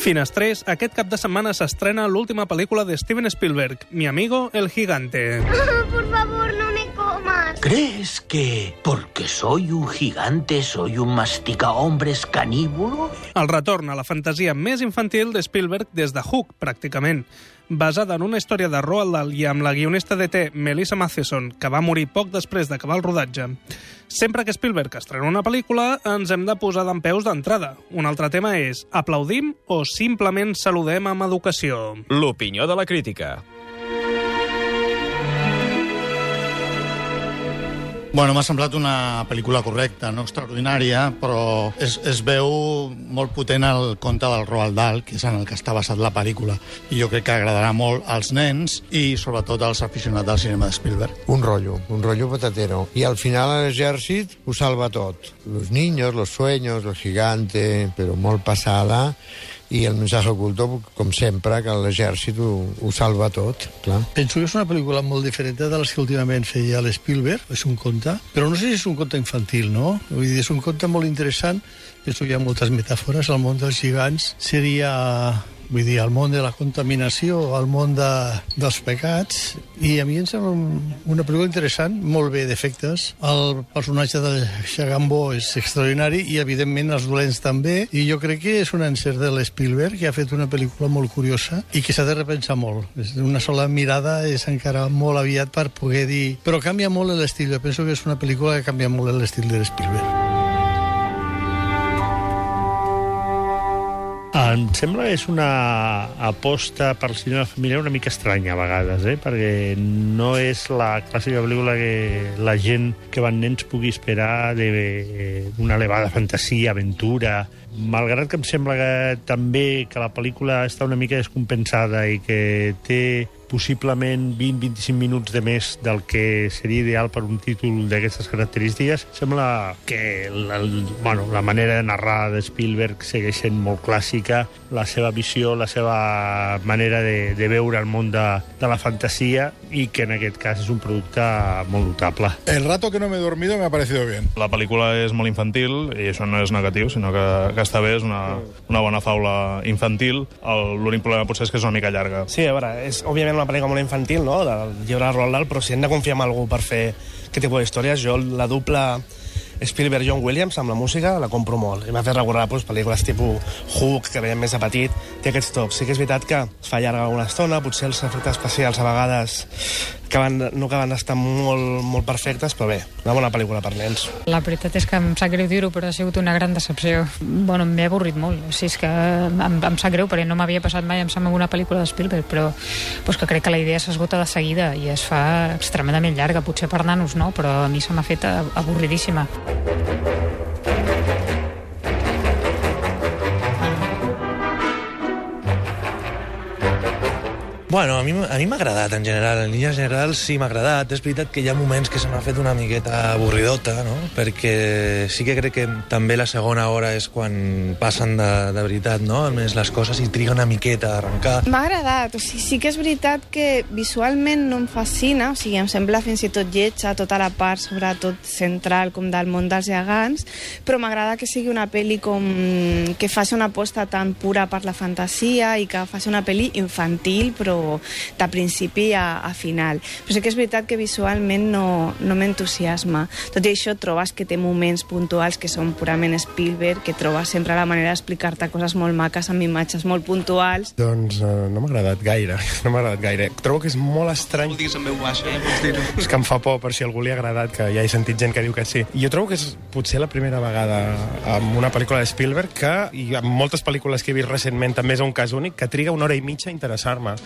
Finestrés, aquest cap de setmana s'estrena l'última pel·lícula de Steven Spielberg, Mi amigo el gigante. Por favor. ¿Crees que porque soy un gigante soy un mastica hombres caníbulo? El retorn a la fantasia més infantil de Spielberg des de Hook, pràcticament. Basada en una història de Roald Dahl i amb la guionista de T, Melissa Matheson, que va morir poc després d'acabar el rodatge. Sempre que Spielberg estrena una pel·lícula, ens hem de posar d'en peus d'entrada. Un altre tema és, aplaudim o simplement saludem amb educació? L'opinió de la crítica. Bueno, m'ha semblat una pel·lícula correcta, no extraordinària, però es, es veu molt potent el conte del Roald Dahl, que és en el que està basat la pel·lícula. I jo crec que agradarà molt als nens i sobretot als aficionats del cinema de Spielberg. Un rollo, un rollo patatero. Y al final l'exèrcit ho salva tot. Los niños, los sueños, el gigante, però molt passada, i el mensaje oculto, com sempre, que l'exèrcit ho, ho salva tot, clar. Penso que és una pel·lícula molt diferent de les que últimament feia l'Spielberg, és un conte, però no sé si és un conte infantil, no? Vull dir, és un conte molt interessant, penso que hi ha moltes metàfores, el món dels gegants seria vull dir, el món de la contaminació, el món de, dels pecats, i a mi em sembla un, una pel·lícula interessant, molt bé d'efectes. El personatge de Xagambó és extraordinari i, evidentment, els dolents també, i jo crec que és un encert de l'Spielberg, que ha fet una pel·lícula molt curiosa i que s'ha de repensar molt. Una sola mirada és encara molt aviat per poder dir... Però canvia molt l'estil, jo penso que és una pel·lícula que canvia molt l'estil de l'Spielberg. Em sembla que és una aposta per cinema familiar una mica estranya a vegades, eh? perquè no és la clàssica pel·lícula que la gent que van nens pugui esperar d'una elevada fantasia, aventura... Malgrat que em sembla que també que la pel·lícula està una mica descompensada i que té possiblement 20-25 minuts de més del que seria ideal per un títol d'aquestes característiques, sembla que la, bueno, la manera de narrar de Spielberg segueix sent molt clàssica, la seva visió, la seva manera de, de veure el món de, de la fantasia i que en aquest cas és un producte molt notable. El rato que no me he dormido me ha parecido bien. La pel·lícula és molt infantil i això no és negatiu, sinó que, que està bé, és una, una bona faula infantil. L'únic problema potser és que és una mica llarga. Sí, a veure, és òbviament una pel·lícula molt infantil, no?, del llibre de Roald Dahl, però si hem de confiar en algú per fer aquest tipus d'històries, jo la dupla Spielberg-John Williams amb la música la compro molt. I m'ha fet recordar doncs, pel·lícules tipus Hook, que veiem més de petit, té aquests tocs. Sí que és veritat que es fa llarga una estona, potser els efectes especials a vegades acaben, no acaben d'estar molt, molt perfectes, però bé, una bona pel·lícula per nens. La veritat és que em sap greu dir-ho, però ha sigut una gran decepció. Bueno, m'he avorrit molt. O sigui, és que em, em sap greu, perquè no m'havia passat mai em sembla una pel·lícula de Spielberg, però pues, que crec que la idea s'esgota de seguida i es fa extremadament llarga, potser per nanos no, però a mi se m'ha fet avorridíssima. Bueno, a mi, a mi m'ha agradat, en general. En línies generals sí m'ha agradat. És veritat que hi ha moments que se m'ha fet una miqueta avorridota, no? Perquè sí que crec que també la segona hora és quan passen de, de veritat, no? Almenys les coses i triga una miqueta a arrencar. M'ha agradat, o sigui, sí que és veritat que visualment no em fascina, o sigui, em sembla fins i tot lletja tota la part, sobretot central, com del món dels gegants, però m'agrada que sigui una pel·li com que faci una aposta tan pura per la fantasia i que faci una pel·li infantil, però de principi a, a final. Però sí que és veritat que visualment no, no m'entusiasma. Tot i això, trobes que té moments puntuals que són purament Spielberg, que trobes sempre la manera d'explicar-te coses molt maques amb imatges molt puntuals. Doncs uh, no m'ha agradat gaire, no m'ha agradat gaire. Trobo que és molt estrany. Digues en veu baixa, eh? Pots. És que em fa por per si algú li ha agradat, que ja he sentit gent que diu que sí. I jo trobo que és potser la primera vegada amb una pel·lícula de Spielberg que, i amb moltes pel·lícules que he vist recentment, també és un cas únic, que triga una hora i mitja a interessar-me.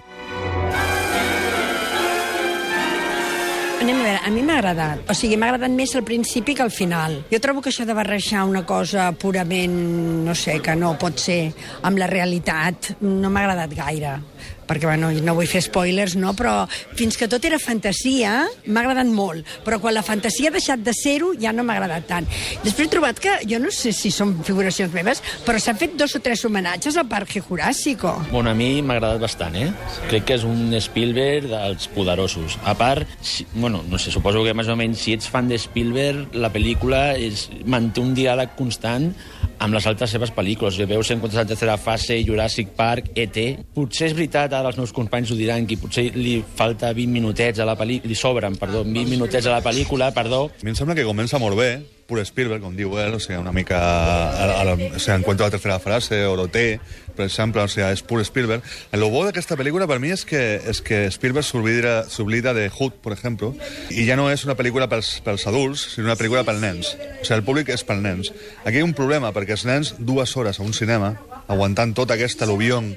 Anem a veure, a mi m'ha agradat. O sigui, m'ha agradat més al principi que al final. Jo trobo que això de barrejar una cosa purament, no sé, que no pot ser amb la realitat, no m'ha agradat gaire perquè bueno, no vull fer spoilers, no? però fins que tot era fantasia m'ha agradat molt, però quan la fantasia ha deixat de ser-ho ja no m'ha agradat tant. Després he trobat que, jo no sé si són figuracions meves, però s'han fet dos o tres homenatges al Parque Jurásico. Bueno, a mi m'ha agradat bastant, eh? Crec que és un Spielberg dels poderosos. A part, si, bueno, no sé, suposo que més o menys si ets fan de Spielberg, la pel·lícula és, manté un diàleg constant amb les altres seves pel·lícules. Jo veus en comptes de la tercera fase, Jurassic Park, E.T. Potser és veritat, ara els meus companys ho diran, que potser li falta 20 minutets a la pel·lícula, li sobren, perdó, 20 minutets a la pel·lícula, perdó. A mi em sembla que comença molt bé, pur Spielberg, com diu ell, o sigui, una mica... A, a, o sigui, encuentro la tercera frase, o lo té, per exemple, o sigui, és pur Spielberg. El bo d'aquesta pel·lícula per mi és que, és que Spielberg s'oblida de Hood, per exemple, i ja no és una pel·lícula pels, pels adults, sinó una pel·lícula pels nens. O sigui, el públic és pels nens. Aquí hi ha un problema, perquè els nens, dues hores a un cinema, aguantant tot aquest aluvión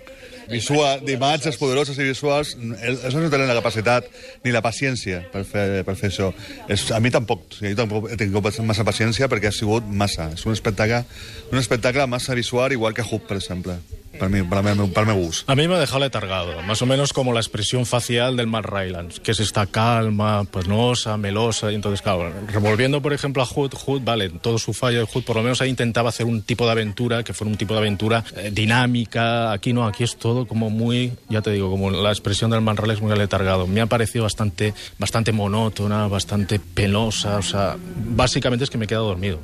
visual, d'imatges poderoses i visuals, ells no tenen la capacitat ni la paciència per fer, per fer això. És, a mi tampoc, jo tampoc he tingut massa paciència perquè ha sigut massa. És un espectacle, un espectacle massa visual, igual que Hoop, per exemple. Para mí, para, mí, para. A mí me ha dejado letargado, más o menos como la expresión facial del Matt Rylance, que es esta calma, penosa, melosa, y entonces, claro, revolviendo, por ejemplo, a Hood, Hood, vale, todo su fallo de Hood, por lo menos ahí intentaba hacer un tipo de aventura, que fuera un tipo de aventura eh, dinámica, aquí no, aquí es todo como muy, ya te digo, como la expresión del Matt Rylance muy letargado. Me ha parecido bastante, bastante monótona, bastante penosa, o sea, básicamente es que me he quedado dormido.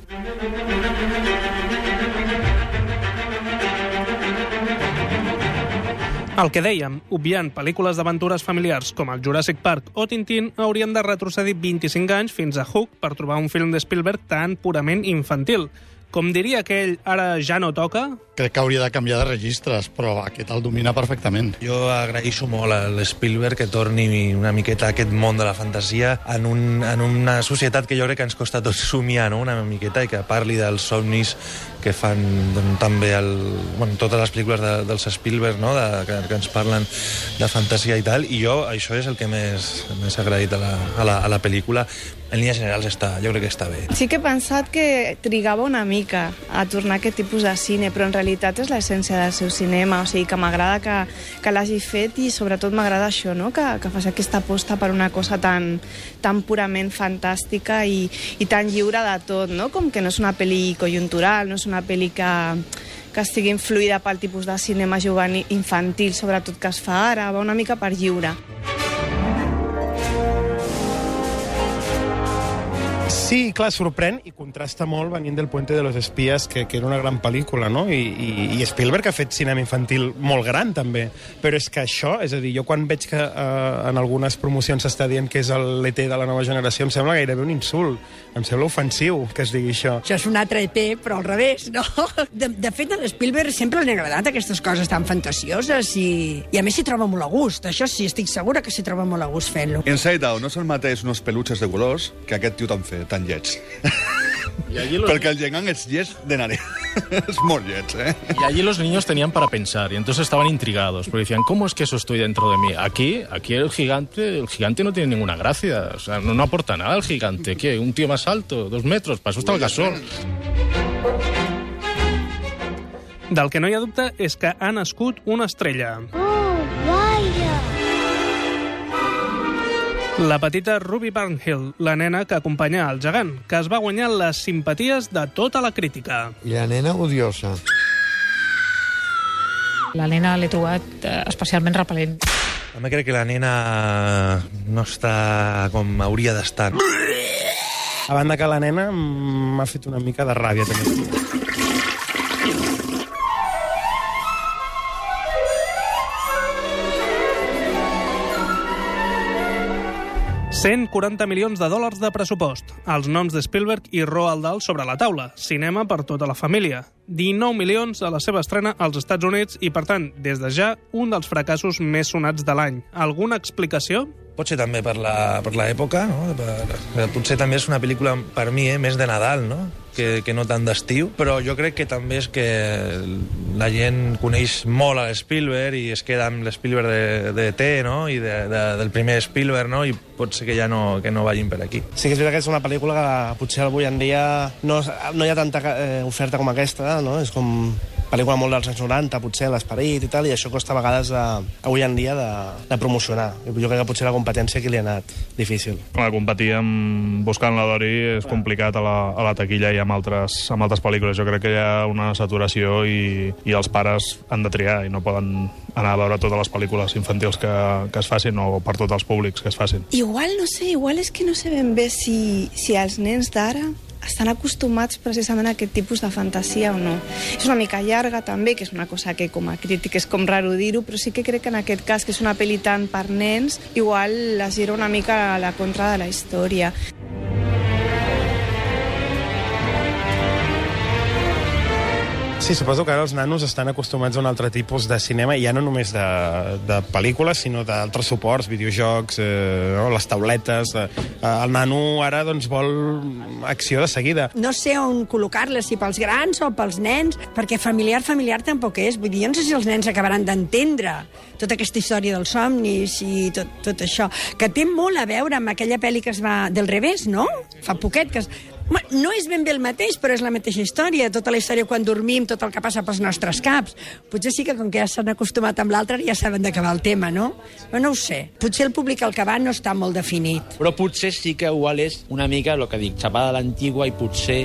El que dèiem, obviant pel·lícules d'aventures familiars com el Jurassic Park o Tintín, haurien de retrocedir 25 anys fins a Hook per trobar un film de Spielberg tan purament infantil. Com diria aquell, ara ja no toca? Crec que hauria de canviar de registres, però aquest el domina perfectament. Jo agraeixo molt a l'Spielberg que torni una miqueta a aquest món de la fantasia en, un, en una societat que jo crec que ens costa tots somiar, no? una miqueta, i que parli dels somnis que fan doncs, també el, bueno, totes les pel·lícules de, dels Spielberg, no? de, que, que ens parlen de fantasia i tal, i jo això és el que més, més ha agraït a la, a la, a la pel·lícula. En línies generals està, jo crec que està bé. Sí que he pensat que trigava una mica a tornar a aquest tipus de cine, però en realitat és l'essència del seu cinema, o sigui que m'agrada que, que l'hagi fet i sobretot m'agrada això, no? que, que faci aquesta aposta per una cosa tan, tan purament fantàstica i, i tan lliure de tot, no? com que no és una pel·li conjuntural, no és una pel·li que, que estigui influïda pel tipus de cinema juvenil infantil, sobretot que es fa ara, va una mica per lliure. Sí, clar, sorprèn i contrasta molt venint del Puente de los Espías, que, que era una gran pel·lícula, no? I, i, I Spielberg ha fet cinema infantil molt gran, també. Però és que això, és a dir, jo quan veig que eh, en algunes promocions s'està dient que és l'ET de la nova generació, em sembla gairebé un insult. Em sembla ofensiu que es digui això. Això és un altre ET, però al revés, no? De, de fet, a l'Spielberg sempre li han agradat aquestes coses tan fantasioses i, i a més s'hi troba molt a gust. Això sí, estic segura que s'hi troba molt a gust fent-lo. Inside Out no és el mateix unos peluches de colors que aquest tio tan fet, tan lleig. Y allí los... Perquè el gegant és lleig de nare. és molt lleig, eh? Y allí los niños tenían para pensar y entonces estaban intrigados, porque decían, ¿cómo es que eso estoy dentro de mí? Aquí, aquí el gigante, el gigante no tiene ninguna gracia, o sea, no, no aporta nada el gigante. ¿Qué? ¿Un tío más alto? ¿Dos metros? Para eso está el gasol. Del que no hi ha dubte és que ha nascut una estrella. Oh, vaya. La petita Ruby Barnhill, la nena que acompanya el gegant, que es va guanyar les simpaties de tota la crítica. I la nena odiosa. La nena l'he trobat eh, especialment repel·lent. També crec que la nena no està com hauria d'estar. A banda que la nena m'ha fet una mica de ràbia, també. 140 milions de dòlars de pressupost. Els noms de Spielberg i Roald Dahl sobre la taula. Cinema per tota la família. 19 milions a la seva estrena als Estats Units i, per tant, des de ja, un dels fracassos més sonats de l'any. Alguna explicació? Potser també per l'època, no? Per, potser també és una pel·lícula, per mi, eh, més de Nadal, no? Que, que no tant d'estiu, però jo crec que també és que la gent coneix molt a Spielberg i es queda amb l'Spielberg de, de T, no? I de, de, del primer Spielberg, no? I pot ser que ja no, que no vagin per aquí. Sí que és veritat que és una pel·lícula que potser avui en dia no, no hi ha tanta eh, oferta com aquesta, no? És com pel·lícula molt dels anys 90, potser, l'esperit i tal, i això costa a vegades, de, avui en dia, de, de promocionar. Jo crec que potser la competència aquí li ha anat difícil. Clar, competir amb buscant la Dori és complicat a la, a la taquilla i amb altres, amb altres pel·lícules. Jo crec que hi ha una saturació i, i els pares han de triar i no poden anar a veure totes les pel·lícules infantils que, que es facin o per tots els públics que es facin. Igual, no sé, igual és que no sé ben bé si, si els nens d'ara estan acostumats precisament a aquest tipus de fantasia o no. És una mica llarga també, que és una cosa que com a crític és com raro dir-ho, però sí que crec que en aquest cas, que és una pel·li tant per nens, igual la gira una mica a la contra de la història. Sí, suposo que ara els nanos estan acostumats a un altre tipus de cinema, ja no només de, de pel·lícules, sinó d'altres suports, videojocs, eh, no? les tauletes... Eh, el nano ara doncs, vol acció de seguida. No sé on col·locar-la, si pels grans o pels nens, perquè familiar, familiar tampoc és. Vull dir, jo no sé si els nens acabaran d'entendre tota aquesta història dels somnis i tot, tot això, que té molt a veure amb aquella pel·li que es va del revés, no? Fa poquet, que es... No és ben bé el mateix, però és la mateixa història. Tota la història quan dormim, tot el que passa pels nostres caps. Potser sí que com que ja s'han acostumat amb l'altre ja saben d'acabar el tema, no? Però no ho sé. Potser el públic al que va no està molt definit. Però potser sí que igual és una mica el que dic, xapada a l'antigua i potser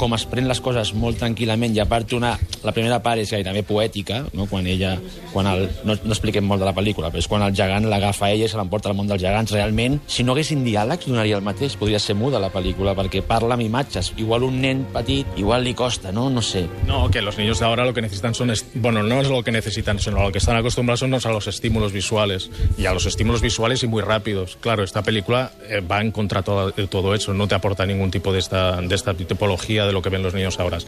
com es pren les coses molt tranquil·lament i a part una, la primera part és gairebé poètica, no? quan ella, quan el, no, no expliquem molt de la pel·lícula, però és quan el gegant l'agafa ella i se l'emporta al món dels gegants. Realment, si no haguessin diàlegs, donaria el mateix. Podria ser muda la pel·lícula, perquè parla amb imatges. Igual un nen petit, igual li costa, ¿no? No sé. No, que los niños de lo que necesitan son... Bueno, no es lo que necesitan, sino lo que están acostumbrados son a los estímulos visuales. Y a los estímulos visuales y muy rápidos. Claro, esta película eh, va en contra todo, todo eso. No te aporta ningún tipo de esta, de esta tipología de lo que ven los niños ahora.